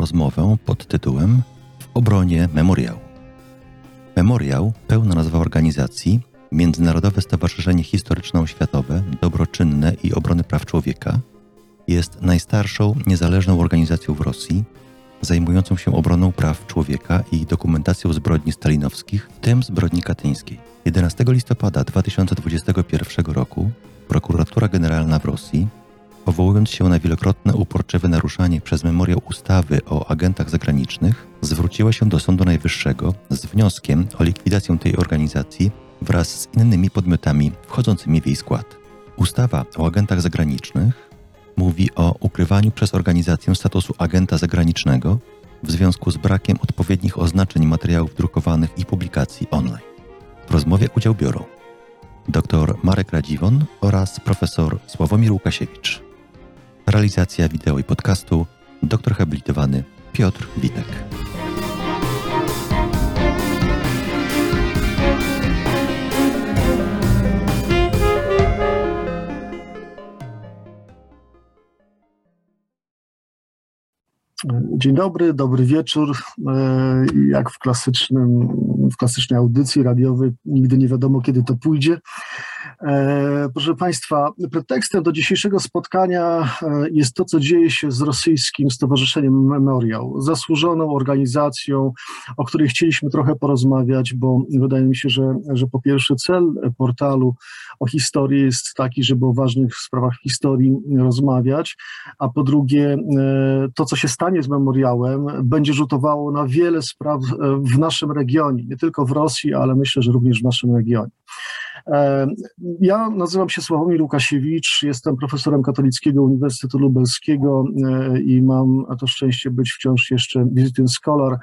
Rozmowę pod tytułem W obronie memoriału. Memoriał, pełna nazwa organizacji, Międzynarodowe Stowarzyszenie Historyczno-Oświatowe, Dobroczynne i Obrony Praw Człowieka, jest najstarszą niezależną organizacją w Rosji, zajmującą się obroną praw człowieka i dokumentacją zbrodni stalinowskich, w tym zbrodni katyńskiej. 11 listopada 2021 roku Prokuratura Generalna w Rosji powołując się na wielokrotne uporczywe naruszanie przez memoriał ustawy o agentach zagranicznych, zwróciła się do Sądu Najwyższego z wnioskiem o likwidację tej organizacji wraz z innymi podmiotami wchodzącymi w jej skład. Ustawa o agentach zagranicznych mówi o ukrywaniu przez organizację statusu agenta zagranicznego w związku z brakiem odpowiednich oznaczeń materiałów drukowanych i publikacji online. W rozmowie udział biorą dr Marek Radziwon oraz profesor Sławomir Łukasiewicz. Realizacja wideo i podcastu doktor habilitowany Piotr Witek. Dzień dobry, dobry wieczór. E, Jak w, klasycznym, w klasycznej audycji radiowej, nigdy nie wiadomo, kiedy to pójdzie. E, Proszę Państwa, pretekstem do dzisiejszego spotkania e, jest to, co dzieje się z rosyjskim Stowarzyszeniem Memoriał, zasłużoną organizacją, o której chcieliśmy trochę porozmawiać, bo wydaje mi się, że, że po pierwsze cel portalu o historii jest taki, żeby o ważnych sprawach historii rozmawiać, a po drugie e, to, co się stanie z memoriałem, będzie rzutowało na wiele spraw w naszym regionie, nie tylko w Rosji, ale myślę, że również w naszym regionie. E, Ja nazywam się Sławomir Łukasiewicz, jestem profesorem Katolickiego Uniwersytetu Lubelskiego e, i mam to szczęście być wciąż jeszcze visiting scholar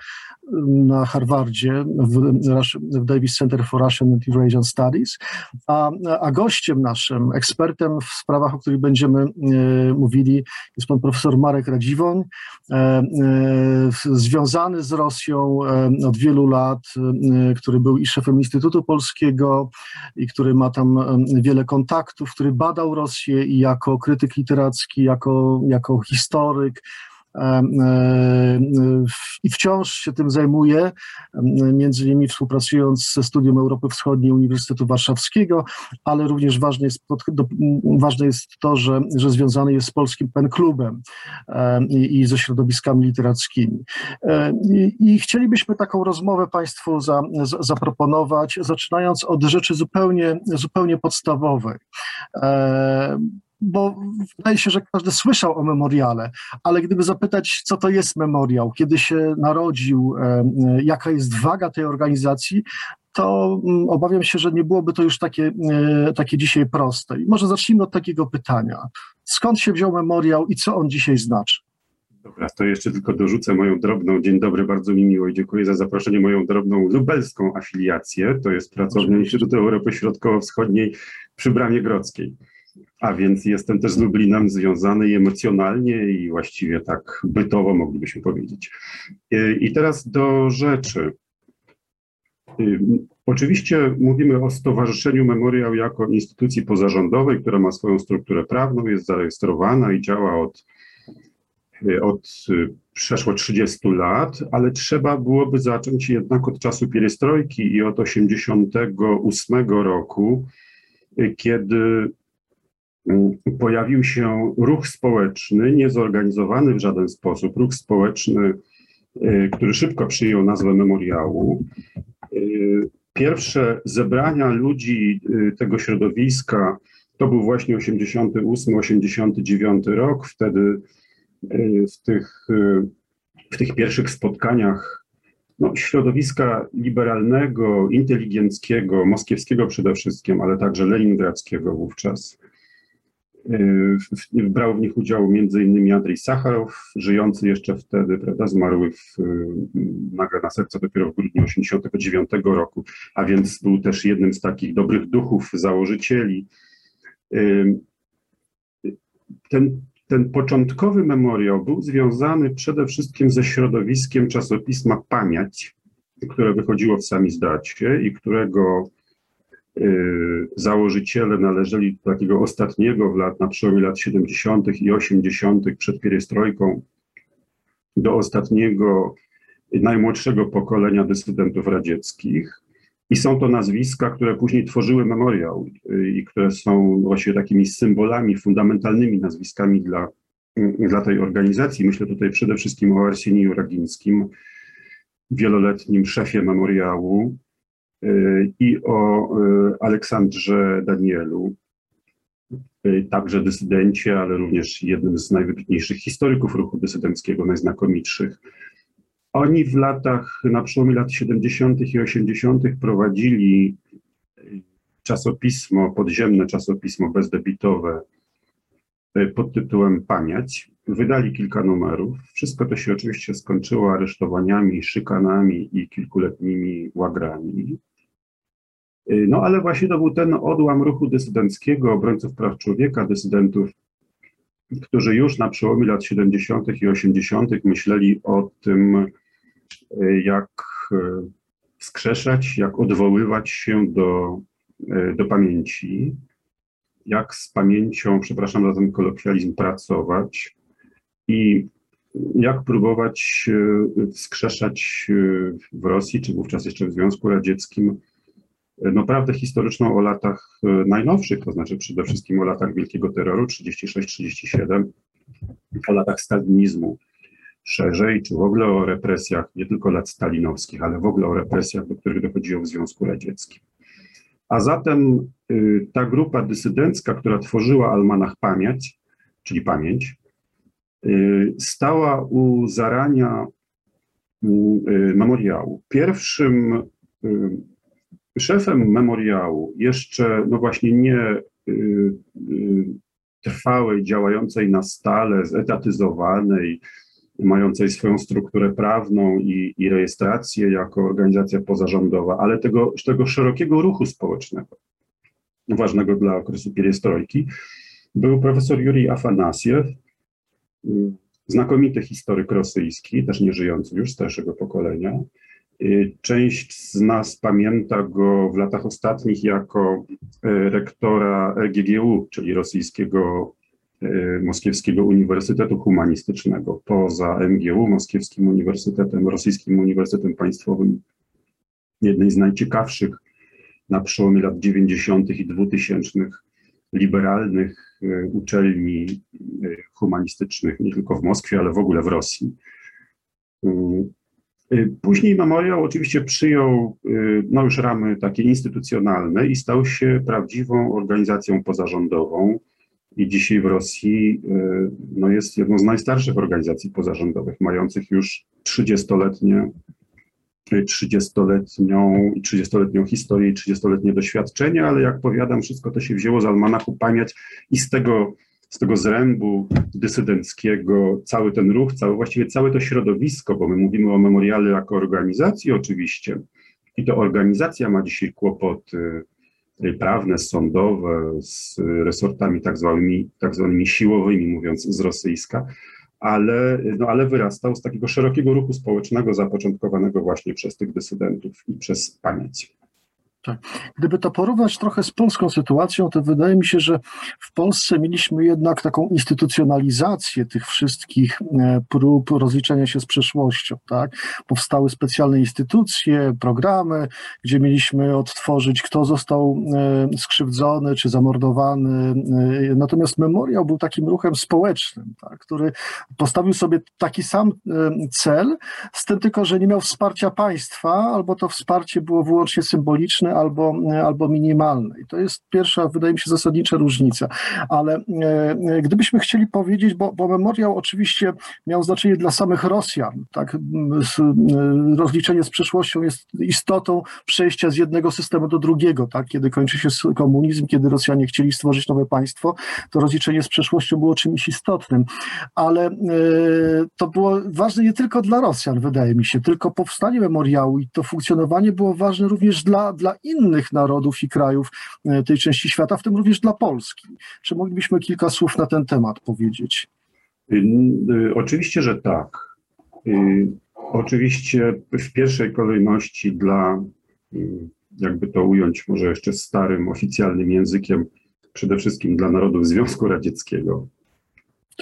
na Harvardzie w, w Davis Center for Russian and Eurasian Studies, a, a gościem naszym, ekspertem w sprawach, o których będziemy e, mówili, jest pan profesor Marek Radziwoń, e, e, związany z Rosją od wielu lat, który był i szefem Instytutu Polskiego, i który ma tam wiele kontaktów, który badał Rosję i jako krytyk literacki, jako, jako historyk. E, I wciąż się tym zajmuje, między innymi współpracując ze Studium Europy Wschodniej Uniwersytetu Warszawskiego, ale również ważne jest, ważne jest to, że, że związany jest z polskim pen klubem em, i, i ze środowiskami literackimi. E, I, I chcielibyśmy taką rozmowę Państwu za, za, zaproponować, zaczynając od rzeczy zupełnie, zupełnie podstawowej. Bo wydaje się, że każdy słyszał o memoriale, ale gdyby zapytać, co to jest memoriał, kiedy się narodził, e, e, jaka jest waga tej organizacji, to mm, obawiam się, że nie byłoby to już takie, e, takie dzisiaj proste. I może zacznijmy od takiego pytania. Skąd się wziął memoriał i co on dzisiaj znaczy? Dobra, to jeszcze tylko dorzucę moją drobną. Dzień dobry, bardzo mi miło i dziękuję za zaproszenie. Moją drobną lubelską afiliację. To jest pracownia Instytutu Europy Środkowo-Wschodniej przy Bramie Grodzkiej. A więc jestem też z Lublinem związany emocjonalnie i właściwie tak bytowo moglibyśmy powiedzieć. Y, I teraz do rzeczy. Y, Oczywiście mówimy o Stowarzyszeniu Memoriał jako instytucji pozarządowej, która ma swoją strukturę prawną, jest zarejestrowana i działa od y, od przeszło 30 lat, ale trzeba byłoby zacząć jednak od czasu pierestrojki i od 88 roku, kiedy pojawił się ruch społeczny, niezorganizowany w żaden sposób, ruch społeczny, y, który szybko przyjął nazwę memoriału. Y, Pierwsze zebrania ludzi y, tego środowiska to był właśnie 88-89 rok. Wtedy w tych, w tych pierwszych spotkaniach no, środowiska liberalnego, inteligenckiego, moskiewskiego przede wszystkim, ale także leningradzkiego wówczas, Brał w nich udział m.in. Andrzej Sacharow, żyjący jeszcze wtedy, prawda, zmarły w, nagle na serce dopiero w grudniu 1989 roku, a więc był też jednym z takich dobrych duchów, założycieli. Ten, ten początkowy memoriał był związany przede wszystkim ze środowiskiem czasopisma Pamięć, które wychodziło w samizdacie i którego założyciele należeli do takiego ostatniego w lat, na przełomie lat 70. i 80. przed pierestrojką, do ostatniego, najmłodszego pokolenia dysydentów radzieckich. I są to nazwiska, które później tworzyły memoriał y, i które są właśnie takimi symbolami, fundamentalnymi nazwiskami dla, y, dla tej organizacji. Myślę tutaj przede wszystkim o Arseniju Ragińskim, wieloletnim szefie memoriału, Y, i o y, Aleksandrze Danielu, y, także dysydencie, ale również jednym z najwybitniejszych historyków ruchu dysydenckiego, najznakomitszych. Oni w latach, na przełomie lat 70. i 80. prowadzili czasopismo, podziemne czasopismo bezdebitowe pod tytułem Pamięć. Wydali kilka numerów. Wszystko to się oczywiście skończyło aresztowaniami, szykanami i kilkuletnimi łagrami. Y, no ale właśnie to był ten odłam ruchu dysydenckiego, obrońców praw człowieka, dysydentów, którzy już na przełomie lat 70. i 80. myśleli o tym, y, jak y, wskrzeszać, jak odwoływać się do, do pamięci, jak z pamięcią, przepraszam za ten kolokwializm, pracować i jak próbować wskrzeszać w Rosji, czy wówczas jeszcze w Związku Radzieckim, no, prawdę historyczną o latach e, najnowszych, to znaczy przede wszystkim o latach wielkiego terroru 36-37, o latach stalinizmu szerzej, czy w ogóle o represjach nie tylko lat stalinowskich, ale w ogóle o represjach, do których dochodziło w Związku Radzieckim. A zatem y, ta grupa dysydencka, która tworzyła Almanach Pamięć, czyli Pamięć, y, stała u zarania y, memoriału. Pierwszym Szefem memoriału, jeszcze no właśnie nie trwałej, działającej na stale, zetatyzowanej, mającej swoją strukturę prawną i, i rejestrację jako organizacja pozarządowa, ale tego, tego szerokiego ruchu społecznego, ważnego dla okresu pierestrojki, był profesor Jurij Afanasiew, znakomity historyk rosyjski, też nieżyjący już, starszego pokolenia, Y, część z nas pamięta go w latach ostatnich jako y, rektora RGGU, czyli rosyjskiego Moskiewskiego Uniwersytetu Humanistycznego. Poza MGU, Moskiewskim Uniwersytetem, Rosyjskim Uniwersytetem Państwowym, jednej z najciekawszych na przełomie lat 90. i 2000 liberalnych uczelni humanistycznych, nie tylko w Moskwie, ale w ogóle w Rosji. Y, później memoriał oczywiście przyjął y, no już ramy takie instytucjonalne i stał się prawdziwą organizacją pozarządową. I dzisiaj w Rosji y, no jest jedną z najstarszych organizacji pozarządowych, mających już 30-letnie 30-letnią, 30-letnią historię i 30-letnie doświadczenie, ale jak powiadam, wszystko to się wzięło z almanachu Pamięć i z tego z tego zrębu dysydenckiego, cały ten ruch, cały, właściwie całe to środowisko, bo my mówimy o memoriale jako organizacji oczywiście. I to organizacja ma dzisiaj kłopoty prawne, sądowe z resortami tak zwanymi, tak zwanymi siłowymi, mówiąc z rosyjska, ale, no, ale wyrastał z takiego szerokiego ruchu społecznego zapoczątkowanego właśnie przez tych dysydentów i przez pamięć. Tak. Gdyby to porównać trochę z polską sytuacją, to wydaje mi się, że w Polsce mieliśmy jednak taką instytucjonalizację tych wszystkich e, prób rozliczenia się z przeszłością. Tak? Powstały specjalne instytucje, programy, gdzie mieliśmy odtworzyć, kto został e, skrzywdzony czy zamordowany. E, natomiast memoriał był takim ruchem społecznym, tak? który postawił sobie taki sam cel, z tym tylko, że nie miał wsparcia państwa, albo to wsparcie było wyłącznie symboliczne, albo, albo minimalne. I to jest pierwsza, wydaje mi się, zasadnicza różnica. Ale gdybyśmy chcieli powiedzieć, bo, bo memoriał oczywiście miał znaczenie dla samych Rosjan, tak? Rozliczenie z przeszłością jest istotą przejścia z jednego systemu do drugiego, tak? Kiedy kończy się komunizm, kiedy Rosjanie chcieli stworzyć nowe państwo, to rozliczenie z przeszłością było czymś istotnym. Ale to było ważne nie tylko dla Rosjan, wydaje mi się, tylko powstanie memoriału i to funkcjonowanie było ważne również dla, dla innych narodów i krajów e, tej części świata, w tym również dla Polski. Czy moglibyśmy kilka słów na ten temat powiedzieć? Y, y, oczywiście, że tak. Y, oczywiście w pierwszej kolejności dla, jakby to ująć może jeszcze starym oficjalnym językiem, przede wszystkim dla narodów Związku Radzieckiego,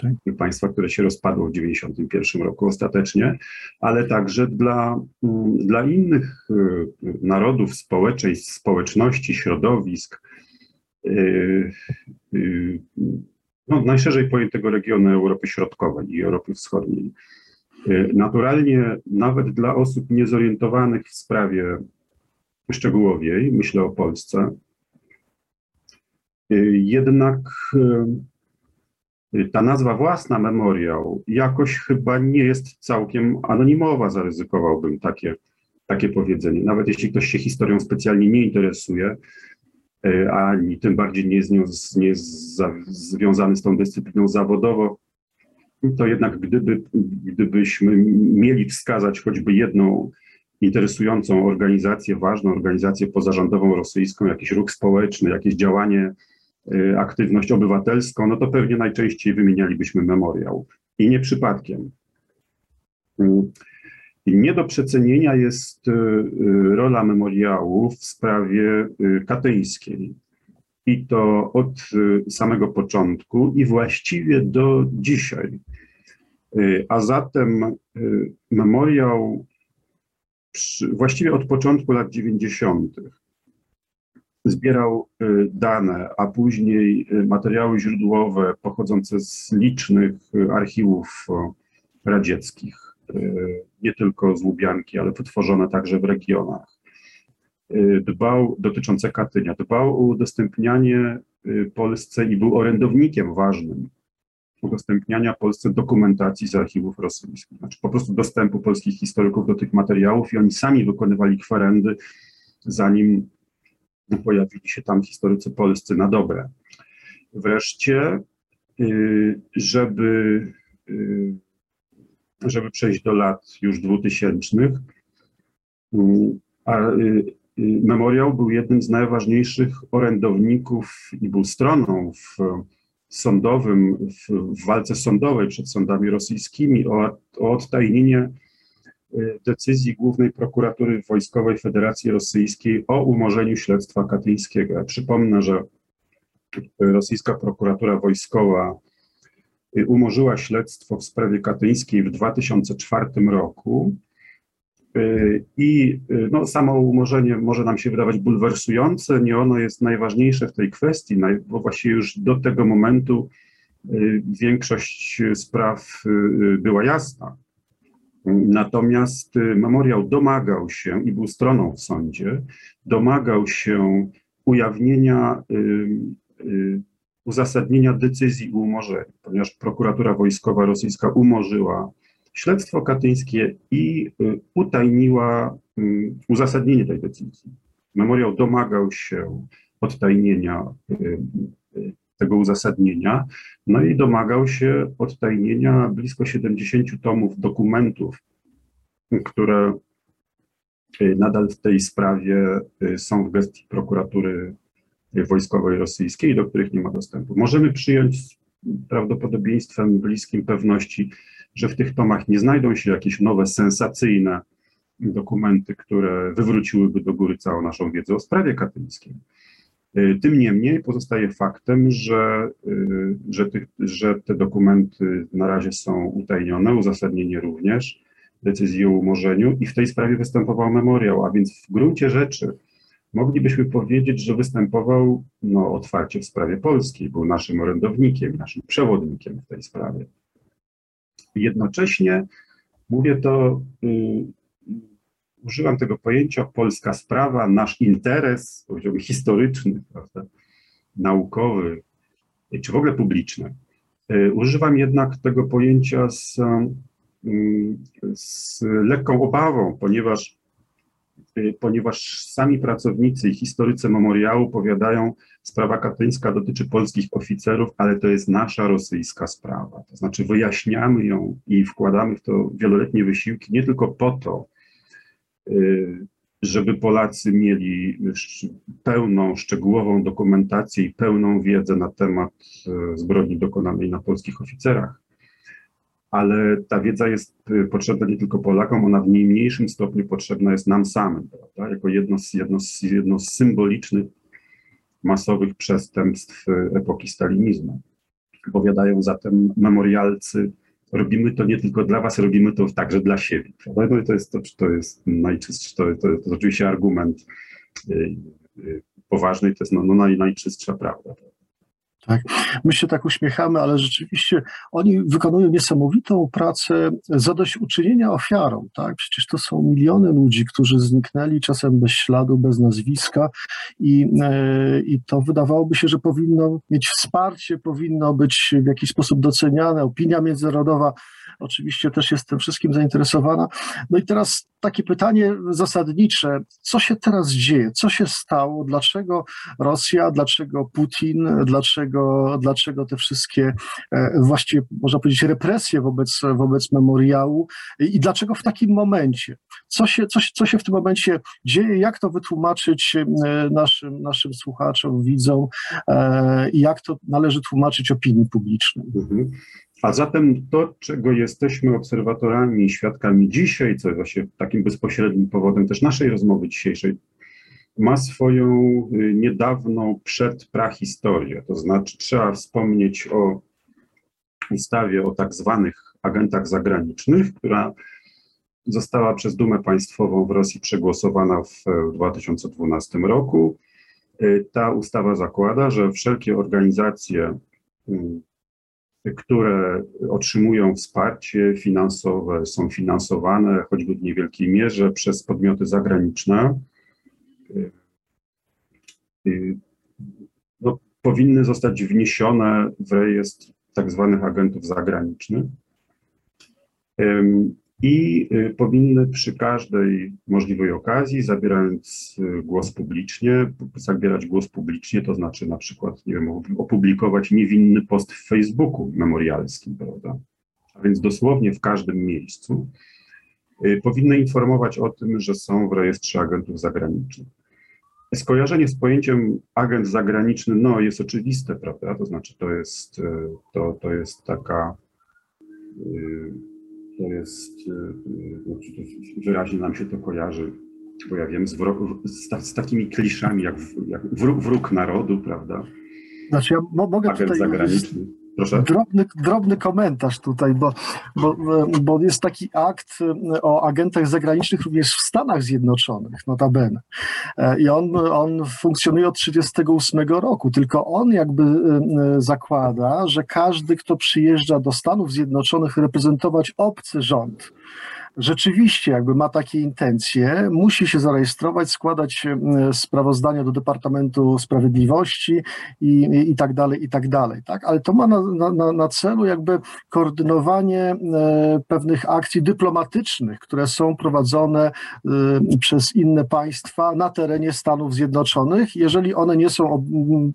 tak. państwa, które się rozpadło w 1991 roku ostatecznie, ale także dla, mm, dla innych y, narodów, społeczeństw, społeczności, środowisk, y, y, no, najszerzej pojętego regionu Europy Środkowej i Europy Wschodniej. Naturalnie nawet dla osób niezorientowanych w sprawie szczegółowiej, myślę o Polsce, jednak ta nazwa własna memoriał jakoś chyba nie jest całkiem anonimowa, zaryzykowałbym takie, takie powiedzenie. Nawet jeśli ktoś się historią specjalnie nie interesuje, e, ani tym bardziej nie jest, nią, nie jest za, związany z tą dyscypliną zawodowo, to jednak gdyby, gdybyśmy mieli wskazać choćby jedną interesującą organizację, ważną organizację pozarządową rosyjską, jakiś ruch społeczny, jakieś działanie Y, aktywność obywatelską, no to pewnie najczęściej wymienialibyśmy memoriał. I nie przypadkiem. Y, nie do przecenienia jest y, rola memoriału w sprawie katyńskiej. I to od samego początku i właściwie do dzisiaj. A zatem memoriał właściwie od początku lat 90 zbierał y, dane, a później y, materiały źródłowe pochodzące z licznych y, archiwów radzieckich, nie tylko z Łubianki, ale wytworzone także w regionach. Dbał, dotyczące Katynia, dbał o udostępnianie Polsce i był orędownikiem ważnym udostępniania Polsce dokumentacji z archiwów rosyjskich, znaczy po prostu dostępu polskich historyków do tych materiałów i oni sami wykonywali kwerendy, zanim pojawili się tam historycy polscy na dobre. Wreszcie, y, żeby, y, żeby przejść do lat już dwutysięcznych, y, a memoriał był jednym z najważniejszych orędowników i był stroną w sądowym, w, walce sądowej przed sądami rosyjskimi o, o odtajnienie decyzji Głównej Prokuratury Wojskowej Federacji Rosyjskiej o umorzeniu śledztwa katyńskiego. Przypomnę, że rosyjska prokuratura wojskowa y, umorzyła śledztwo w sprawie katyńskiej w 2004 roku. Y, I no, samo umorzenie może nam się wydawać bulwersujące, nie ono jest najważniejsze w tej kwestii, bo właściwie już do tego momentu większość spraw była jasna. Natomiast y, memoriał domagał się i był stroną w sądzie, domagał się ujawnienia, y, y, uzasadnienia decyzji o umorzeniu, ponieważ prokuratura wojskowa rosyjska umorzyła śledztwo katyńskie i utajniła uzasadnienie tej decyzji. Memoriał domagał się odtajnienia tego uzasadnienia, no i domagał się odtajnienia blisko 70 tomów dokumentów, które y, nadal w tej sprawie y, są w gestii prokuratury wojskowej rosyjskiej, do których nie ma dostępu. Możemy przyjąć z prawdopodobieństwem bliskim pewności, że w tych tomach nie znajdą się jakieś nowe, sensacyjne dokumenty, które wywróciłyby do góry całą naszą wiedzę o sprawie katyńskiej. Y, tym niemniej pozostaje faktem, że, y, że, tych, że te dokumenty na razie są utajnione, uzasadnienie również, decyzji o umorzeniu i w tej sprawie występował memoriał, a więc w gruncie rzeczy moglibyśmy powiedzieć, że występował no, otwarcie w sprawie polskiej, był naszym orędownikiem, naszym przewodnikiem w tej sprawie. Jednocześnie mówię to y, używam tego pojęcia polska sprawa, nasz interes, poziom historyczny, prawda, naukowy, czy w ogóle publiczny. Używam jednak tego pojęcia z, z lekką obawą, ponieważ Y, ponieważ sami pracownicy i historycy memoriału powiadają, sprawa katyńska dotyczy polskich oficerów, ale to jest nasza rosyjska sprawa. To znaczy wyjaśniamy ją i wkładamy w to wieloletnie wysiłki nie tylko po to, żeby Polacy mieli pełną, szczegółową dokumentację i pełną wiedzę na temat y, zbrodni dokonanej na polskich oficerach, ale ta wiedza jest y, potrzebna nie tylko Polakom, ona w nie mniejszym stopniu potrzebna jest nam samym, prawda? jako jedno z, jedno, z, jedno z symbolicznych masowych przestępstw y, epoki stalinizmu. Powiadają zatem memorialcy, robimy to nie tylko dla was, robimy to także dla siebie. No i to jest, to, to jest najczystszy, to, to, jest oczywiście argument yy, yy, poważny, to jest no, no naj, najczystsza prawda. Tak? My się tak uśmiechamy, ale rzeczywiście oni wykonują niesamowitą pracę zadośćuczynienia ofiarom. Tak? Przecież to są miliony ludzi, którzy zniknęli czasem bez śladu, bez nazwiska i, e, i to wydawałoby się, że powinno mieć wsparcie, powinno być w jakiś sposób doceniane. Opinia międzynarodowa oczywiście też jest tym wszystkim zainteresowana. No i teraz takie pytanie zasadnicze, co się teraz dzieje, co się stało, dlaczego Rosja, dlaczego Putin, dlaczego, dlaczego te wszystkie e, właściwie można powiedzieć represje wobec, wobec memoriału i dlaczego w takim momencie, co się, co, co się w tym momencie dzieje, jak to wytłumaczyć e, naszym, naszym słuchaczom, widzom e, i jak to należy tłumaczyć opinii publicznej. Mhm. A zatem to, czego jesteśmy obserwatorami świadkami dzisiaj, co jest właśnie takim bezpośrednim powodem też naszej rozmowy dzisiejszej, ma swoją y, niedawną przedprahistorię. To znaczy, trzeba wspomnieć o ustawie o tak zwanych agentach zagranicznych, która została przez Dumę Państwową w Rosji przegłosowana w 2012 roku. Y, ta ustawa zakłada, że wszelkie organizacje y, które otrzymują wsparcie finansowe, są finansowane choćby w niewielkiej mierze przez podmioty zagraniczne, no, powinny zostać wniesione w rejestr tak zwanych agentów zagranicznych i y, powinny przy każdej możliwej okazji, zabierając y, głos publicznie, zabierać głos publicznie, to znaczy na przykład, nie wiem, opublikować niewinny post w Facebooku memorialskim, prawda? A więc dosłownie w każdym miejscu, y, powinny informować o tym, że są w rejestrze agentów zagranicznych. Skojarzenie z pojęciem agent zagraniczny, no jest oczywiste, prawda? To znaczy to jest, to, to jest taka to jest, znaczy wyraźnie nam się to kojarzy, bo ja wiem, z, z, z takimi kliszami jak, jak wróg, wróg, narodu, prawda? Znaczy ja mogę Agent tutaj... zagraniczny. Drobny, drobny komentarz tutaj, bo, bo, bo jest taki akt o agentach zagranicznych również w Stanach Zjednoczonych, notabene. E, I on, on funkcjonuje od 1938 roku, tylko on jakby e, zakłada, że każdy, kto przyjeżdża do Stanów Zjednoczonych reprezentować obcy rząd, rzeczywiście jakby ma takie intencje, musi się zarejestrować, składać e, sprawozdania do Departamentu Sprawiedliwości i, i, tak dalej, i tak dalej. Tak? Ale to ma na, na, na celu jakby koordynowanie e, pewnych akcji dyplomatycznych, które są prowadzone e, przez inne państwa na terenie Stanów Zjednoczonych, jeżeli one nie są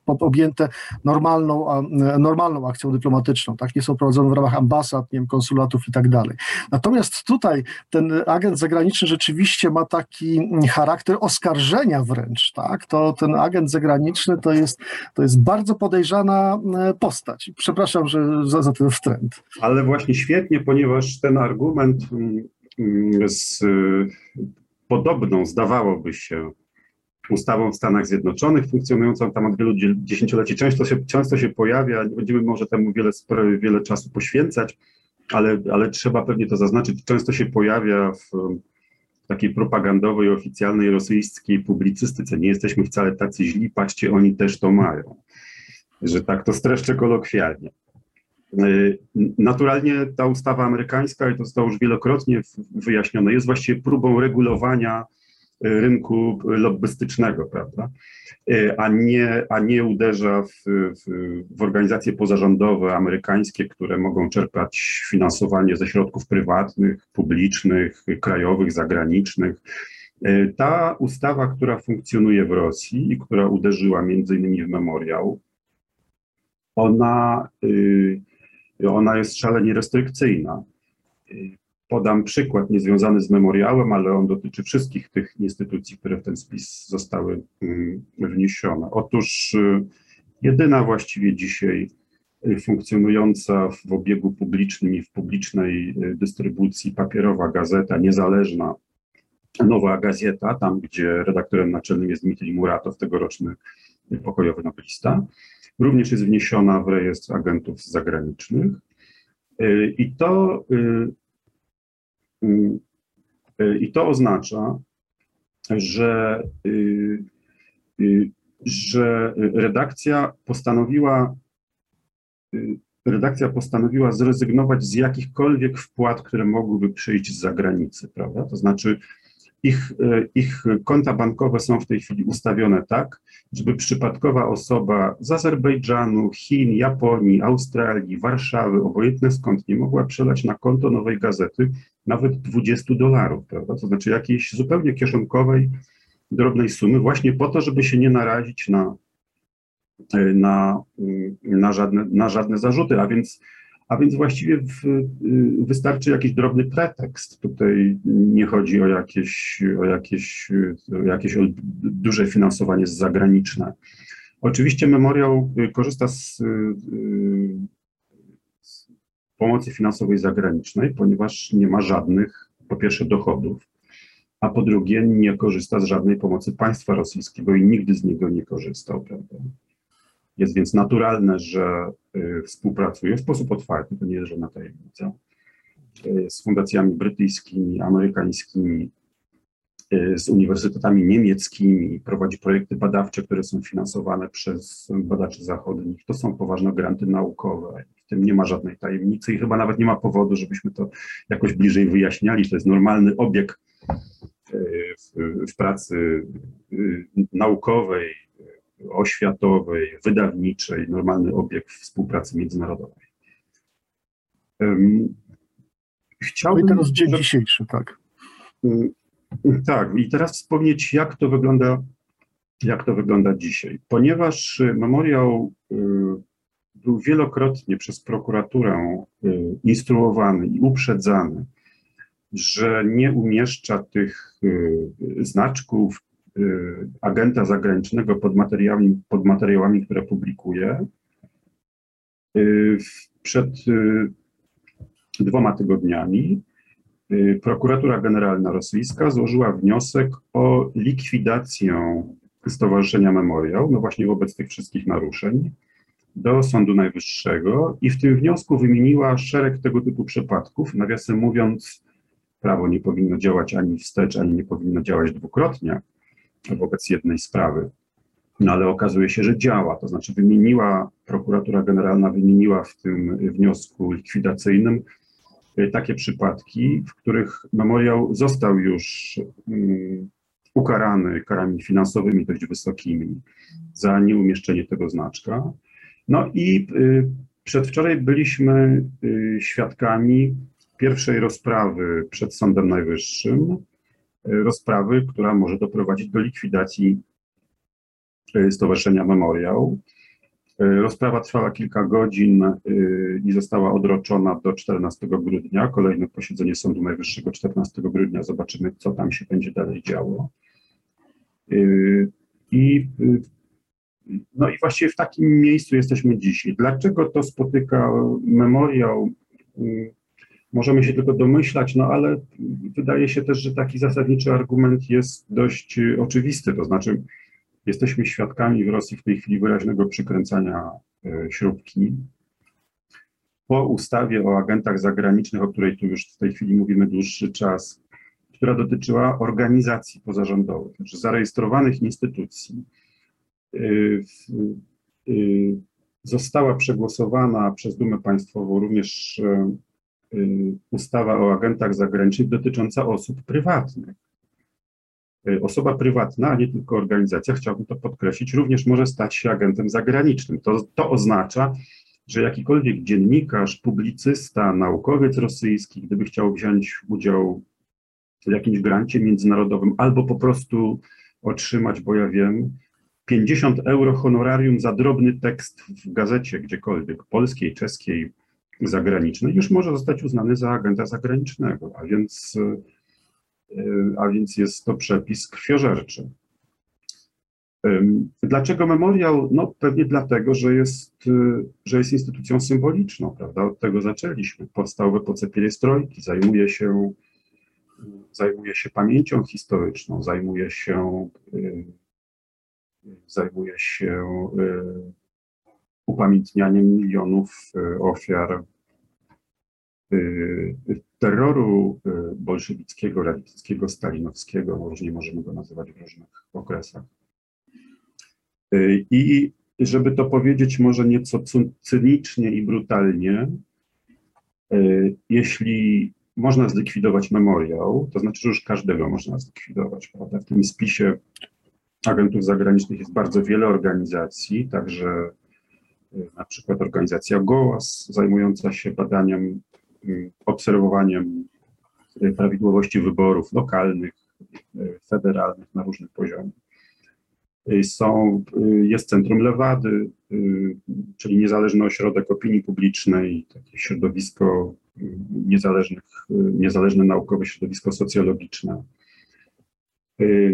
objęte normalną, normalną akcją dyplomatyczną, tak? nie są prowadzone w ramach ambasad, nie wiem, konsulatów i tak dalej. Natomiast tutaj ten agent zagraniczny rzeczywiście ma taki charakter oskarżenia wręcz, tak? To ten agent zagraniczny to jest, to jest bardzo podejrzana e, postać. Przepraszam, że za, za ten wtręt. Ale właśnie świetnie, ponieważ ten argument mm, mm, z podobną, zdawałoby się, ustawą w Stanach Zjednoczonych, funkcjonującą tam od wielu dziesięcioleci, często się, często się pojawia, nie będziemy może temu wiele, wiele czasu poświęcać, ale, ale trzeba pewnie to zaznaczyć, często się pojawia w takiej propagandowej, oficjalnej rosyjskiej publicystyce. Nie jesteśmy wcale tacy źli, patrzcie, oni też to mają. Że tak to streszczę kolokwialnie. Y, Naturalnie ta ustawa amerykańska, i to zostało już wielokrotnie wyjaśnione, jest właściwie próbą regulowania rynku lobbystycznego, prawda? Y, A nie, a nie uderza w, w, w organizacje pozarządowe amerykańskie, które mogą czerpać finansowanie ze środków prywatnych, publicznych, krajowych, zagranicznych. Y, Ta ustawa, która funkcjonuje w Rosji i która uderzyła między innymi w memoriał, ona, y, ona jest szalenie restrykcyjna. Podam przykład niezwiązany z memoriałem, ale on dotyczy wszystkich tych instytucji, które w ten spis zostały mm, wniesione. Otóż y, jedyna właściwie dzisiaj y, funkcjonująca w obiegu publicznym i w publicznej y, dystrybucji papierowa gazeta niezależna, Nowa Gazeta, tam gdzie redaktorem naczelnym jest Dmitrij Muratow, tegoroczny pokojowy nobelista, również jest wniesiona w rejestr agentów zagranicznych. I to, i to oznacza, że, y, y, że redakcja postanowiła, y, redakcja postanowiła zrezygnować z jakichkolwiek wpłat, które mogłyby przyjść z zagranicy, prawda? To znaczy, ich, e, ich konta bankowe są w tej chwili ustawione tak, żeby przypadkowa osoba z Azerbejdżanu, Chin, Japonii, Australii, Warszawy, obojętne skąd, nie mogła przelać na konto nowej gazety nawet 20 dolarów, prawda? To znaczy jakiejś zupełnie kieszonkowej, drobnej sumy, właśnie po to, żeby się nie narazić na, e, na, mm, na, żadne, na żadne zarzuty, a więc a więc właściwie w, y, wystarczy jakiś drobny pretekst. Tutaj nie chodzi o jakieś, o jakieś, o jakieś duże finansowanie zagraniczne. Oczywiście memoriał y, korzysta z, y, z pomocy finansowej zagranicznej, ponieważ nie ma żadnych, po pierwsze, dochodów, a po drugie, nie korzysta z żadnej pomocy państwa rosyjskiego i nigdy z niego nie korzystał. Prawda? Jest więc naturalne, że y, współpracuje w sposób otwarty, to nie jest żadna tajemnica, y, z fundacjami brytyjskimi, amerykańskimi, y, z uniwersytetami niemieckimi, prowadzi projekty badawcze, które są finansowane przez badaczy zachodnich. To są poważne granty naukowe. W tym nie ma żadnej tajemnicy i chyba nawet nie ma powodu, żebyśmy to jakoś bliżej wyjaśniali. To jest normalny obieg w, w pracy naukowej, oświatowej, wydawniczej, normalny obieg współpracy międzynarodowej. Em, No Chciałbym, i teraz dzień dzisiejszy, tak. Mm, Tak, i teraz wspomnieć, jak to wygląda, jak to wygląda dzisiaj. Ponieważ y, memoriał y, był wielokrotnie przez prokuraturę y, instruowany i uprzedzany, że nie umieszcza tych znaczków agenta zagranicznego pod materiałami, pod materiałami które publikuje. Y, Przed y, dwoma tygodniami y, prokuratura generalna rosyjska złożyła wniosek o likwidację Stowarzyszenia Memoriał, no właśnie wobec tych wszystkich naruszeń, do Sądu Najwyższego i w tym wniosku wymieniła szereg tego typu przypadków. Nawiasem mówiąc, prawo nie powinno działać ani wstecz, ani nie powinno działać dwukrotnie wobec jednej sprawy. No ale okazuje się, że działa, to znaczy wymieniła, prokuratura generalna wymieniła w tym wniosku likwidacyjnym y, takie przypadki, w których memoriał został już mm, ukarany karami finansowymi dość wysokimi za nieumieszczenie tego znaczka. No i y, przedwczoraj byliśmy y, świadkami pierwszej rozprawy przed Sądem Najwyższym, rozprawy, która może doprowadzić do likwidacji y, Stowarzyszenia Memoriał. Y, Rozprawa trwała kilka godzin y, i została odroczona do 14 grudnia. Kolejne posiedzenie Sądu Najwyższego 14 grudnia. Zobaczymy, co tam się będzie dalej działo. I, no i właściwie w takim miejscu jesteśmy dzisiaj. Dlaczego to spotyka memoriał? Możemy się tylko domyślać, no ale wydaje się też, że taki zasadniczy argument jest dość y, oczywisty. To znaczy, jesteśmy świadkami w Rosji w tej chwili wyraźnego przykręcania y, śrubki. Po ustawie o agentach zagranicznych, o której tu już w tej chwili mówimy dłuższy czas, która dotyczyła organizacji pozarządowych, znaczy zarejestrowanych instytucji, y, została przegłosowana przez Dumę Państwową również ustawa o agentach zagranicznych dotycząca osób prywatnych. Osoba prywatna, a nie tylko organizacja, chciałbym to podkreślić, również może stać się agentem zagranicznym. To, to oznacza, że jakikolwiek dziennikarz, publicysta, naukowiec rosyjski, gdyby chciał wziąć udział w jakimś grancie międzynarodowym albo po prostu otrzymać, bo ja wiem, 50 euro honorarium za drobny tekst w gazecie gdziekolwiek, polskiej, czeskiej, zagranicznej, już może zostać uznany za agenta zagranicznego, a więc, e, a więc jest to przepis krwiożerczy. Dlaczego memoriał? No pewnie dlatego, że jest, y, że jest instytucją symboliczną, prawda? Od tego zaczęliśmy. Powstał w epoce pierestrojki, zajmuje się, zajmuje się pamięcią historyczną, zajmuje się, y, zajmuje się upamiętnianiem milionów ofiar terroru bolszewickiego, rawickiego, stalinowskiego, różnie możemy go nazywać w różnych okresach. I żeby to powiedzieć może nieco cynicznie i brutalnie, e, jeśli można zlikwidować memoriał, to znaczy, że już każdego można zlikwidować. Prawda? W tym spisie agentów zagranicznych jest bardzo wiele organizacji, także e, na przykład organizacja GOAS zajmująca się badaniem, obserwowaniem e, prawidłowości wyborów lokalnych, federalnych na różnych poziomach. Y, są, jest Centrum Lewady, czyli niezależny ośrodek opinii publicznej, takie środowisko niezależnych, niezależne naukowe środowisko socjologiczne.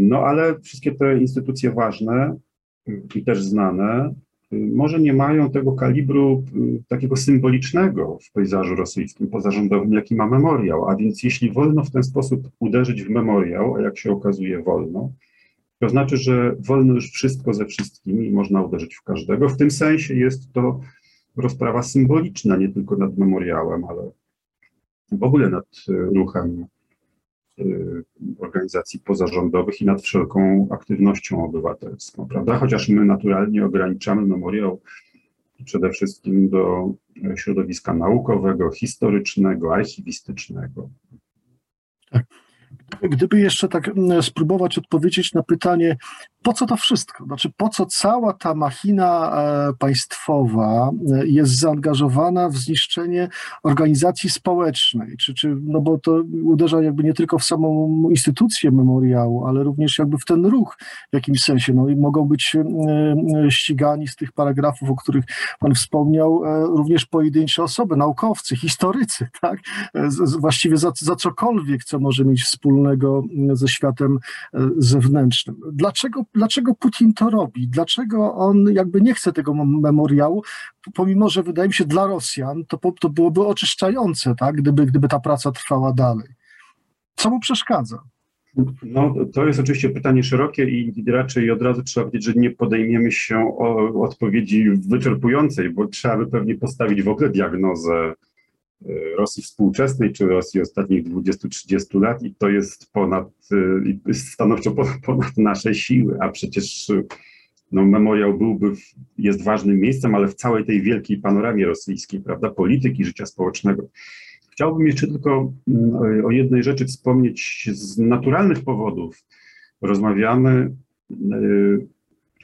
No ale wszystkie te instytucje ważne i też znane, może nie mają tego kalibru takiego symbolicznego w pejzażu rosyjskim pozarządowym, jaki ma memoriał. A więc jeśli wolno w ten sposób uderzyć w memoriał, a jak się okazuje wolno, to znaczy, że wolno już wszystko ze wszystkimi i można uderzyć w każdego. W tym sensie jest to rozprawa symboliczna, nie tylko nad memoriałem, ale w ogóle nad e, ruchem organizacji pozarządowych i nad wszelką aktywnością obywatelską, prawda? Chociaż my naturalnie ograniczamy memoriał przede wszystkim do e, środowiska naukowego, historycznego, archiwistycznego. Gdyby jeszcze tak mm, spróbować odpowiedzieć na pytanie, po co to wszystko? Znaczy, po co cała ta machina e, państwowa e, jest zaangażowana w zniszczenie organizacji społecznej? Czy, czy, no bo to uderza jakby nie tylko w samą instytucję memoriału, ale również jakby w ten ruch w jakimś sensie. No i mogą być e, ścigani z tych paragrafów, o których pan wspomniał, również pojedyncze osoby, naukowcy, historycy, tak? Właściwie za, za cokolwiek, co może mieć wspólnego ze światem zewnętrznym. Dlaczego dlaczego Putin to robi, dlaczego on jakby nie chce tego memoriału, pomimo że wydaje mi się dla Rosjan to, to byłoby oczyszczające, tak, gdyby, gdyby ta praca trwała dalej. Co mu przeszkadza? No, to jest oczywiście pytanie szerokie i raczej od razu trzeba powiedzieć, że nie podejmiemy się odpowiedzi wyczerpującej, bo trzeba by pewnie postawić w ogóle diagnozę E, Rosji współczesnej, czy Rosji ostatnich 20-30 lat i to jest ponad, e, stanowczo ponad, nasze siły, a przecież no, memoriał byłby, jest ważnym miejscem, ale w całej tej wielkiej panoramie rosyjskiej, prawda, polityki, życia społecznego. Chciałbym jeszcze tylko mm, o jednej rzeczy wspomnieć z naturalnych powodów. Rozmawiamy, e,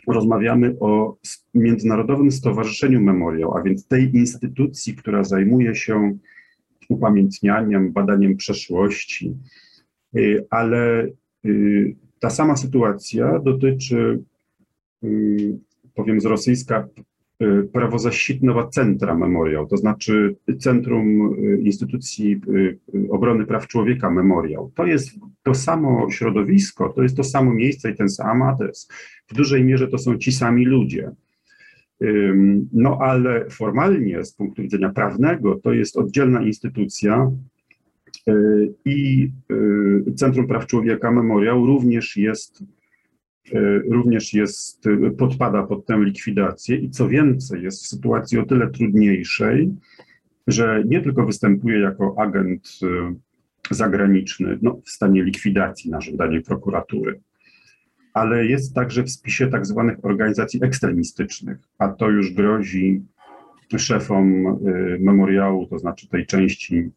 rozmawiamy o Międzynarodowym Stowarzyszeniu Memoriał, a więc tej instytucji, która zajmuje się upamiętnianiem, badaniem przeszłości, y, ale y, ta sama sytuacja dotyczy, y, powiem z rosyjska, prawozasitnego centra memoriał, to znaczy Centrum Instytucji Obrony Praw Człowieka Memoriał. To jest to samo środowisko, to jest to samo miejsce i ten sam adres. W dużej mierze to są ci sami ludzie. No ale formalnie, z punktu widzenia prawnego, to jest oddzielna instytucja y, i y, Centrum Praw Człowieka Memoriał również jest, y, również jest, podpada pod tę likwidację. I co więcej, jest w sytuacji o tyle trudniejszej, że nie tylko występuje jako agent zagraniczny no, w stanie likwidacji na żądanie prokuratury, ale jest także w spisie tak zwanych organizacji ekstremistycznych, a to już grozi szefom y, memoriału, to znaczy tej części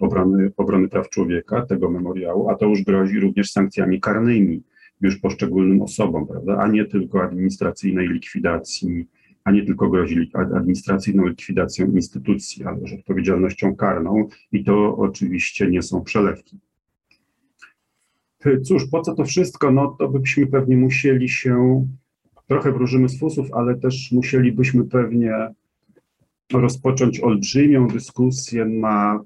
obrony, obrony praw człowieka, tego memoriału, a to już grozi również sankcjami karnymi już poszczególnym osobom, prawda, a nie tylko administracyjnej likwidacji, a nie tylko grozi lik- administracyjną likwidacją instytucji, ale też odpowiedzialnością karną i to oczywiście nie są przelewki. Cóż, po co to wszystko? No to byśmy pewnie musieli się, trochę wróżymy z fusów, ale też musielibyśmy pewnie rozpocząć olbrzymią dyskusję na,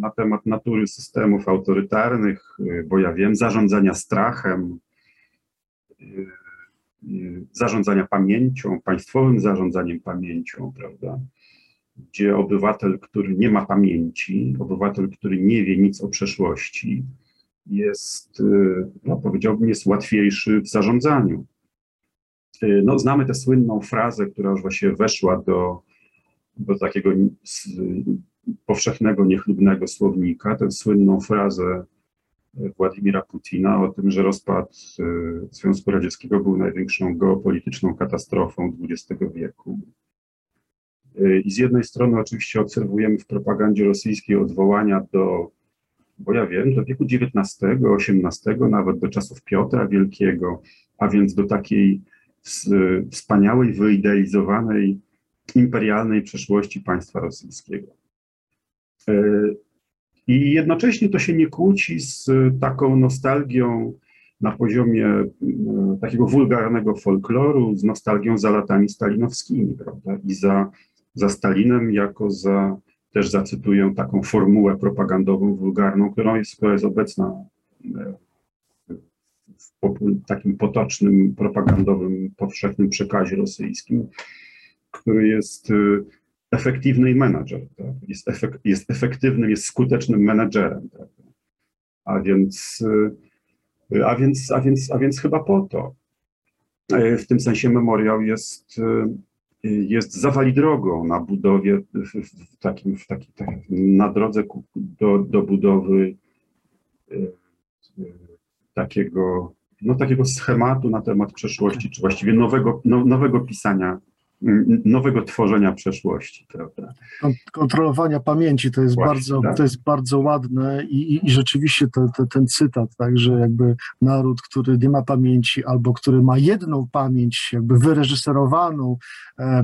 na temat natury systemów autorytarnych, bo ja wiem, zarządzania strachem, zarządzania pamięcią, państwowym zarządzaniem pamięcią, prawda? Gdzie obywatel, który nie ma pamięci, obywatel, który nie wie nic o przeszłości, jest, no powiedziałbym, jest łatwiejszy w zarządzaniu. No, znamy tę słynną frazę, która już właśnie weszła do, do takiego powszechnego, niechlubnego słownika, tę słynną frazę Władimira Putina o tym, że rozpad Związku Radzieckiego był największą geopolityczną katastrofą XX wieku. I z jednej strony oczywiście obserwujemy w propagandzie rosyjskiej odwołania do, bo ja wiem, do wieku XIX, XVIII, nawet do czasów Piotra Wielkiego, a więc do takiej wspaniałej, wyidealizowanej, imperialnej przeszłości państwa rosyjskiego. I jednocześnie to się nie kłóci z taką nostalgią na poziomie takiego wulgarnego folkloru, z nostalgią za latami stalinowskimi, prawda? I za, za Stalinem jako za, też zacytuję taką formułę propagandową, wulgarną, którą jest, która jest obecna w takim potocznym, propagandowym, powszechnym przekazie rosyjskim, który jest efektywny menadżer, tak? jest, efek jest efektywnym, jest skutecznym menadżerem. Tak? A, więc, a, więc, a, więc, a więc chyba po to. W tym sensie memoriał jest, jest zawali drogą na budowie, w takim, w takim, na drodze do, do budowy takiego, no, takiego schematu na temat przeszłości, czy właściwie nowego, no, nowego pisania nowego tworzenia przeszłości, prawda? Kontrolowania pamięci to jest, Właśnie, bardzo, tak? to jest bardzo ładne i, i, i rzeczywiście to, to, ten cytat, tak, że jakby naród, który nie ma pamięci albo który ma jedną pamięć jakby wyreżyserowaną e,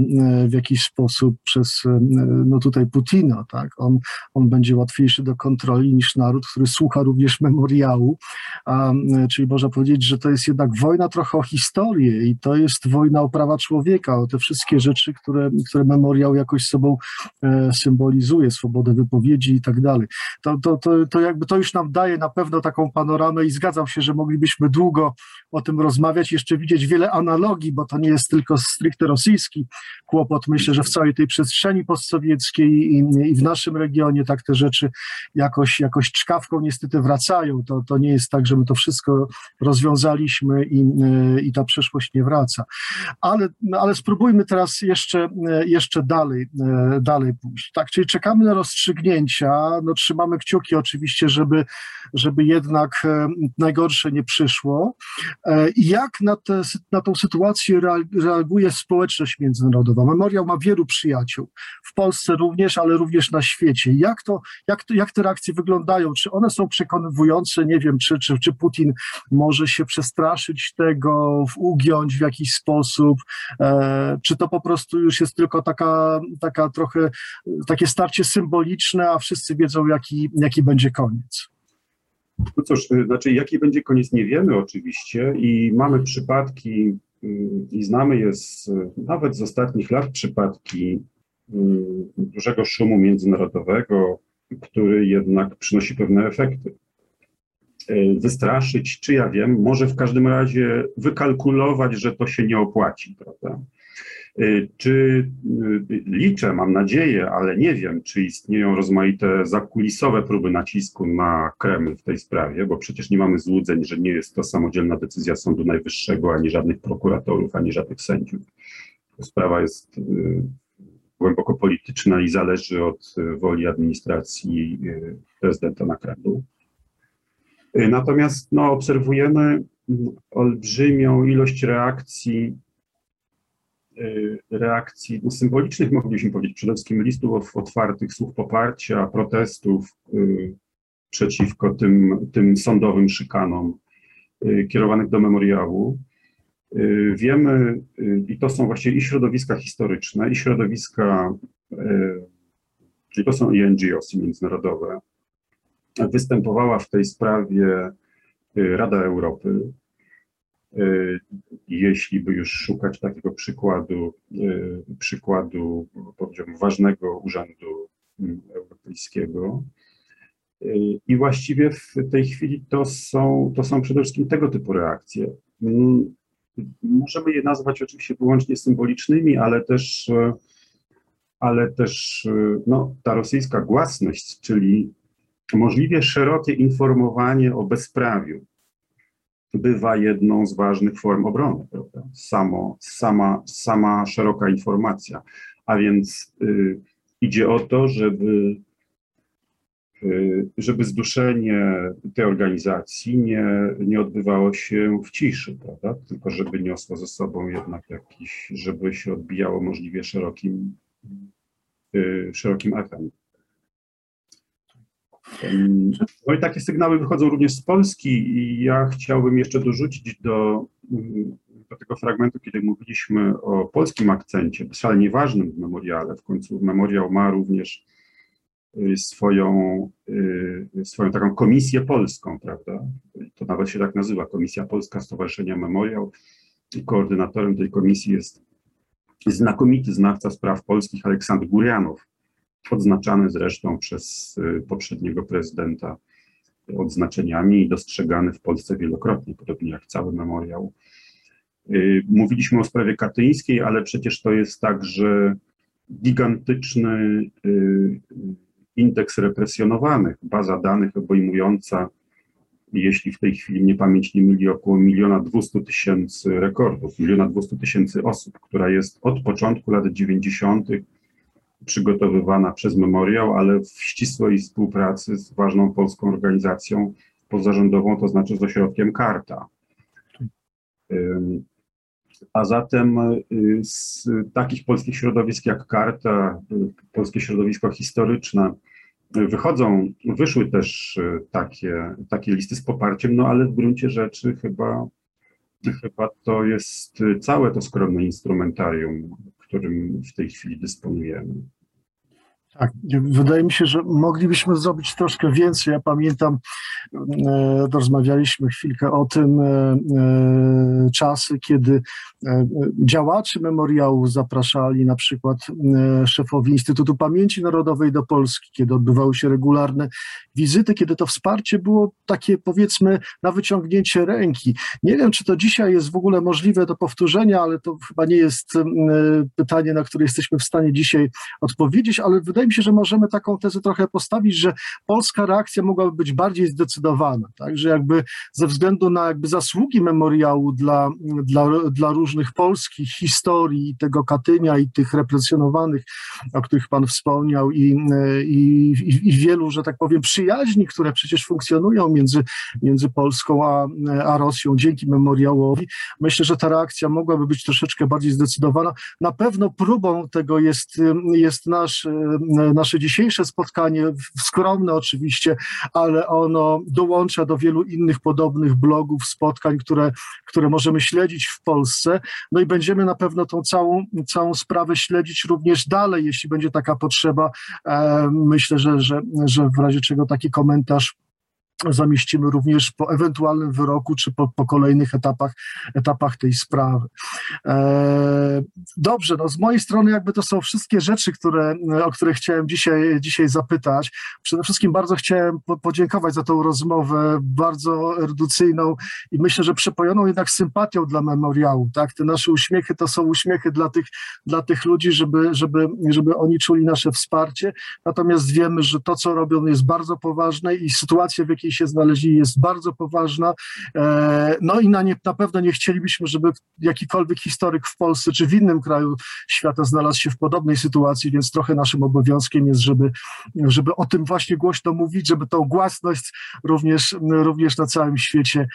w jakiś sposób przez e, no tutaj Putina, tak, on, on będzie łatwiejszy do kontroli niż naród, który słucha również memoriału, a, czyli można powiedzieć, że to jest jednak wojna trochę o historię i to jest wojna o prawa człowieka, o te wszystkie wszystkie rzeczy, które, które memoriał jakoś sobą e, symbolizuje, swobodę wypowiedzi i tak dalej. To, to, to, to jakby to już nam daje na pewno taką panoramę i zgadzam się, że moglibyśmy długo o tym rozmawiać, jeszcze widzieć wiele analogii, bo to nie jest tylko stricte rosyjski kłopot. Myślę, że w całej tej przestrzeni postsowieckiej i, i w naszym regionie tak te rzeczy jakoś, jakoś czkawką niestety wracają. To, to nie jest tak, że my to wszystko rozwiązaliśmy i, e, i ta przeszłość nie wraca. Ale, ale spróbujmy teraz jeszcze, jeszcze dalej, dalej pójść. Tak, czyli czekamy na rozstrzygnięcia, no trzymamy kciuki oczywiście, żeby, żeby jednak najgorsze nie przyszło. Jak na, te, na tą sytuację reaguje społeczność międzynarodowa? Memoriał ma wielu przyjaciół, w Polsce również, ale również na świecie. Jak, to, jak, to, jak te reakcje wyglądają? Czy one są przekonywujące? Nie wiem, czy, czy, czy Putin może się przestraszyć tego, ugiąć w jakiś sposób, czy to po prostu już jest tylko taka, taka trochę takie starcie symboliczne, a wszyscy wiedzą, jaki, jaki będzie koniec. No cóż, znaczy jaki będzie koniec nie wiemy oczywiście i mamy przypadki i znamy je z, nawet z ostatnich lat przypadki dużego szumu międzynarodowego, który jednak przynosi pewne efekty. Wystraszyć, czy ja wiem, może w każdym razie wykalkulować, że to się nie opłaci, prawda? Y, czy y, liczę, mam nadzieję, ale nie wiem, czy istnieją rozmaite zakulisowe próby nacisku na Kreml w tej sprawie, bo przecież nie mamy złudzeń, że nie jest to samodzielna decyzja Sądu Najwyższego, ani żadnych prokuratorów, ani żadnych sędziów. Sprawa jest y, głęboko polityczna i zależy od woli administracji prezydenta na Kremlu. Natomiast no, obserwujemy mm, olbrzymią ilość reakcji reakcji no, symbolicznych, moglibyśmy powiedzieć, przede wszystkim listów otwartych, słów poparcia, protestów przeciwko tym, tym sądowym szykanom kierowanych do memoriału. Wiemy, i to są właśnie i środowiska historyczne, i środowiska, i to są i NGOs międzynarodowe. Występowała w tej sprawie Rada Europy, Y, jeśli by już szukać takiego przykładu, y, przykładu ważnego urzędu mm, europejskiego. Y, I właściwie w tej chwili to są, to są przede wszystkim tego typu reakcje. Możemy je nazwać oczywiście wyłącznie symbolicznymi, ale też, ale też no, ta rosyjska głasność, czyli możliwie szerokie informowanie o bezprawiu, bywa jedną z ważnych form obrony, prawda? Samo, sama, sama szeroka informacja. A więc y, idzie o to, żeby, y, żeby zduszenie tej organizacji nie, nie odbywało się w ciszy, prawda? Tylko żeby niosło ze sobą jednak jakiś, żeby się odbijało możliwie szerokim, y, szerokim echem. No i takie sygnały wychodzą również z Polski i ja chciałbym jeszcze dorzucić do, do tego fragmentu, kiedy mówiliśmy o polskim akcencie, szalenie ważnym w memoriale. W końcu memoriał ma również y, swoją, y, swoją taką komisję polską, prawda? To nawet się tak nazywa, Komisja Polska Stowarzyszenia Memoriał. I koordynatorem tej komisji jest znakomity znawca spraw polskich Aleksander Gurianow, odznaczany zresztą przez y, poprzedniego prezydenta odznaczeniami i dostrzegany w Polsce wielokrotnie, podobnie jak cały memoriał. Y, mówiliśmy o sprawie katyńskiej, ale przecież to jest także gigantyczny y, indeks represjonowanych, baza danych obejmująca, jeśli w tej chwili nie pamięć nie myli, około miliona dwustu tysięcy rekordów, miliona dwustu tysięcy osób, która jest od początku lat dziewięćdziesiątych przygotowywana przez Memoriał, ale w ścisłej współpracy z ważną polską organizacją pozarządową, to znaczy z ośrodkiem Karta. A zatem y, z takich polskich środowisk jak Karta, y, polskie środowisko historyczne, y, wychodzą, wyszły też takie, takie listy z poparciem, no ale w gruncie rzeczy chyba, chyba to jest całe to skromne instrumentarium, którym w tej chwili dysponujemy. Tak, wydaje mi się, że moglibyśmy zrobić troszkę więcej. Ja pamiętam, e, rozmawialiśmy chwilkę o tym, e, e, czasy, kiedy działacze memoriału zapraszali na przykład szefowi Instytutu Pamięci Narodowej do Polski, kiedy odbywały się regularne wizyty, kiedy to wsparcie było takie powiedzmy na wyciągnięcie ręki. Nie wiem, czy to dzisiaj jest w ogóle możliwe do powtórzenia, ale to chyba nie jest pytanie, na które jesteśmy w stanie dzisiaj odpowiedzieć, ale wydaje mi się, że możemy taką tezę trochę postawić, że polska reakcja mogłaby być bardziej zdecydowana, tak, że jakby ze względu na jakby zasługi memoriału dla, dla, dla różnych polskich historii, tego Katynia i tych represjonowanych, o których Pan wspomniał i, i, i wielu, że tak powiem, przyjaźni, które przecież funkcjonują między, między Polską a, a Rosją dzięki memoriałowi, myślę, że ta reakcja mogłaby być troszeczkę bardziej zdecydowana. Na pewno próbą tego jest, jest nasz, nasze dzisiejsze spotkanie, skromne oczywiście, ale ono dołącza do wielu innych podobnych blogów, spotkań, które, które możemy śledzić w Polsce. No i będziemy na pewno tą całą, całą sprawę śledzić również dalej, jeśli będzie taka potrzeba. E, myślę, że, że, że w razie czego taki komentarz zamieścimy również po ewentualnym wyroku, czy po, po kolejnych etapach, etapach tej sprawy. E, dobrze, no z mojej strony jakby to są wszystkie rzeczy, które, o które chciałem dzisiaj, dzisiaj zapytać. Przede wszystkim bardzo chciałem po, podziękować za tą rozmowę, bardzo erudycyjną i myślę, że przepojoną jednak sympatią dla memoriału. Tak? Te nasze uśmiechy to są uśmiechy dla tych, dla tych ludzi, żeby, żeby, żeby oni czuli nasze wsparcie. Natomiast wiemy, że to, co robią jest bardzo poważne i sytuacja, w jakiej się znaleźli, jest bardzo poważna. No i na, nie, na pewno nie chcielibyśmy, żeby jakikolwiek historyk w Polsce czy w innym kraju świata znalazł się w podobnej sytuacji, więc trochę naszym obowiązkiem jest, żeby, żeby o tym właśnie głośno mówić, żeby tą głasność również, również na całym świecie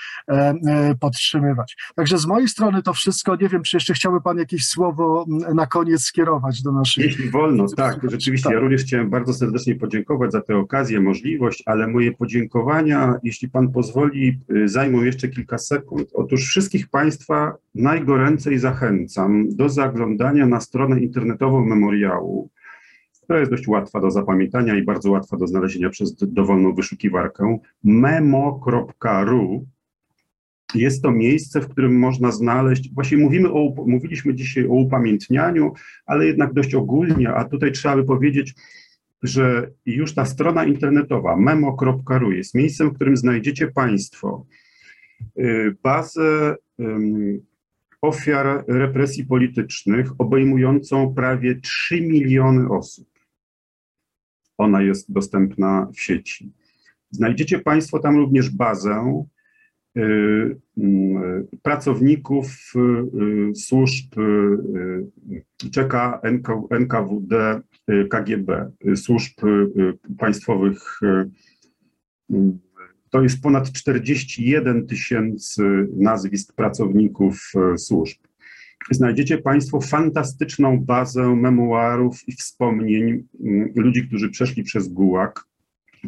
podtrzymywać. Także z mojej strony to wszystko. Nie wiem, czy jeszcze chciałby Pan jakieś słowo na koniec skierować do naszych. Jeśli wolno, tak, rzeczywiście. Tak. Ja również chciałem bardzo serdecznie podziękować za tę okazję, możliwość, ale moje jeśli Pan pozwoli, y, zajmą jeszcze kilka sekund. Otóż wszystkich Państwa najgoręcej zachęcam do zaglądania na stronę internetową memoriału, która jest dość łatwa do zapamiętania i bardzo łatwa do znalezienia przez dowolną wyszukiwarkę. memo.ru jest to miejsce, w którym można znaleźć, właśnie mówimy o, mówiliśmy dzisiaj o upamiętnianiu, ale jednak dość ogólnie, a tutaj trzeba by powiedzieć, że już ta strona internetowa memo.ru jest miejscem, w którym znajdziecie Państwo y, bazę ofiar represji politycznych obejmującą prawie 3 miliony osób. Ona jest dostępna w sieci. Znajdziecie Państwo tam również bazę pracowników y, służb czeka NKWD, KGB, służb państwowych. To jest ponad 41 tysięcy nazwisk pracowników służb. Znajdziecie Państwo fantastyczną bazę memuarów i wspomnień ludzi, którzy przeszli przez Gułag.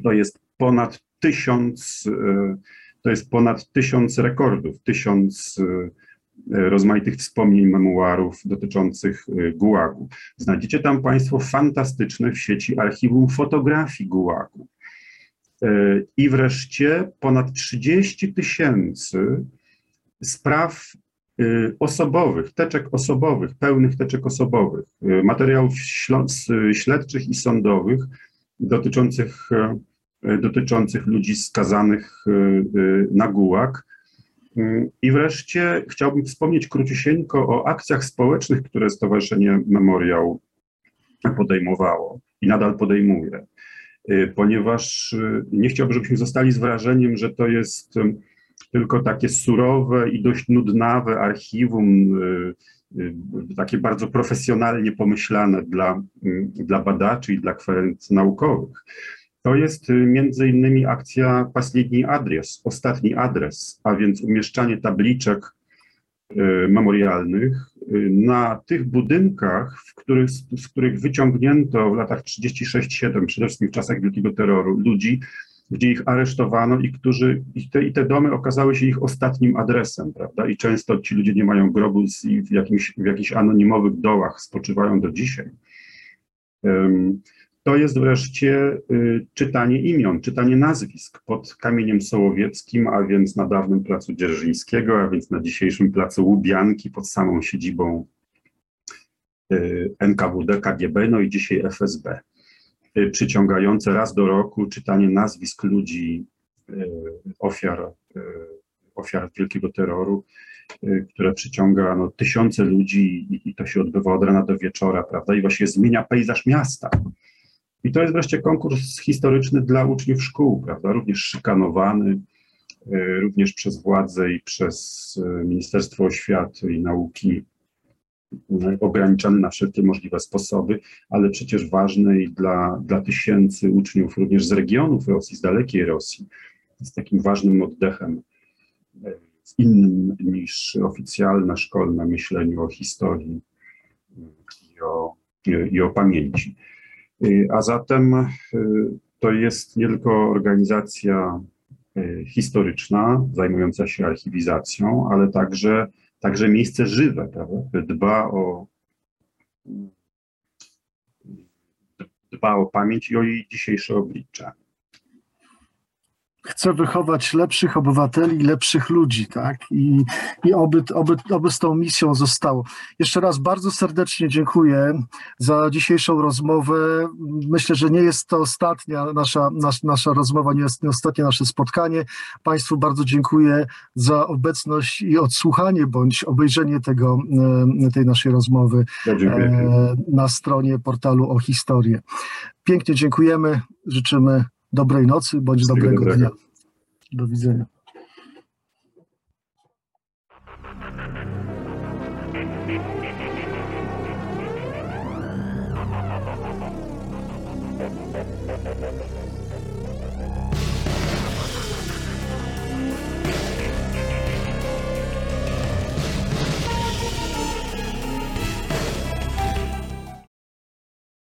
To jest ponad tysiąc to jest ponad tysiąc rekordów, tysiąc e, rozmaitych wspomnień, memuarów dotyczących e, Gułagu. Znajdziecie tam Państwo fantastyczne w sieci archiwum fotografii Gułagu. E, I wreszcie ponad 30 tysięcy spraw osobowych, teczek osobowych, pełnych teczek osobowych, materiałów śledczych i sądowych dotyczących dotyczących ludzi skazanych e, e, na gułag. I wreszcie chciałbym wspomnieć króciusieńko o akcjach społecznych, które Stowarzyszenie Memoriał podejmowało i nadal podejmuje, ponieważ nie chciałbym, żebyśmy zostali z wrażeniem, że to jest tylko takie surowe i dość nudnawe archiwum, takie bardzo profesjonalnie pomyślane dla, dla badaczy i dla kwestii naukowych. To jest y, między innymi akcja Последний adres, ostatni adres, a więc umieszczanie tabliczek y, memorialnych y, na tych budynkach, w których, z których wyciągnięto w latach 36-7, przede wszystkim w czasach Wielkiego Terroru, ludzi, gdzie ich aresztowano i, którzy, i te, i te domy okazały się ich ostatnim adresem, prawda? I często ci ludzie nie mają grobu i w, jakimś, w jakichś anonimowych dołach spoczywają do dzisiaj. Um, to jest wreszcie y, czytanie imion, czytanie nazwisk pod kamieniem sołowieckim, a więc na dawnym placu Dzierżyńskiego, a więc na dzisiejszym placu Łubianki pod samą siedzibą y, NKWD, KGB, no i dzisiaj FSB. Y, przyciągające raz do roku czytanie nazwisk ludzi, ofiar, ofiar wielkiego terroru, które przyciąga no, tysiące ludzi i, i to się odbywa od rana do wieczora, prawda? I właśnie zmienia pejzaż miasta. I to jest wreszcie konkurs historyczny dla uczniów szkół, prawda? Również szykanowany, e, również przez władze i przez e, Ministerstwo Oświaty i Nauki, e, ograniczany na wszelkie możliwe sposoby, ale przecież ważny i dla, dla tysięcy uczniów również z regionów Rosji, z dalekiej Rosji. Jest takim ważnym oddechem innym niż oficjalne szkolne myślenie o historii i o, i o pamięci. Y, a zatem y, to jest nie tylko organizacja y, historyczna, zajmująca się archiwizacją, ale także, także miejsce żywe, prawda? dba o dba o pamięć i o jej dzisiejsze oblicze chce wychować lepszych obywateli, lepszych ludzi, tak? I, i oby, oby, oby z tą misją zostało. Jeszcze raz bardzo serdecznie dziękuję za dzisiejszą rozmowę. Myślę, że nie jest to ostatnia nasza, nas, nasza rozmowa, nie jest nie ostatnie nasze spotkanie. Państwu bardzo dziękuję za obecność i odsłuchanie bądź obejrzenie tego, e, tej naszej rozmowy e, na stronie portalu o historię. Pięknie dziękujemy, życzymy dobrej nocy bądź dobrego dnia. Do widzenia.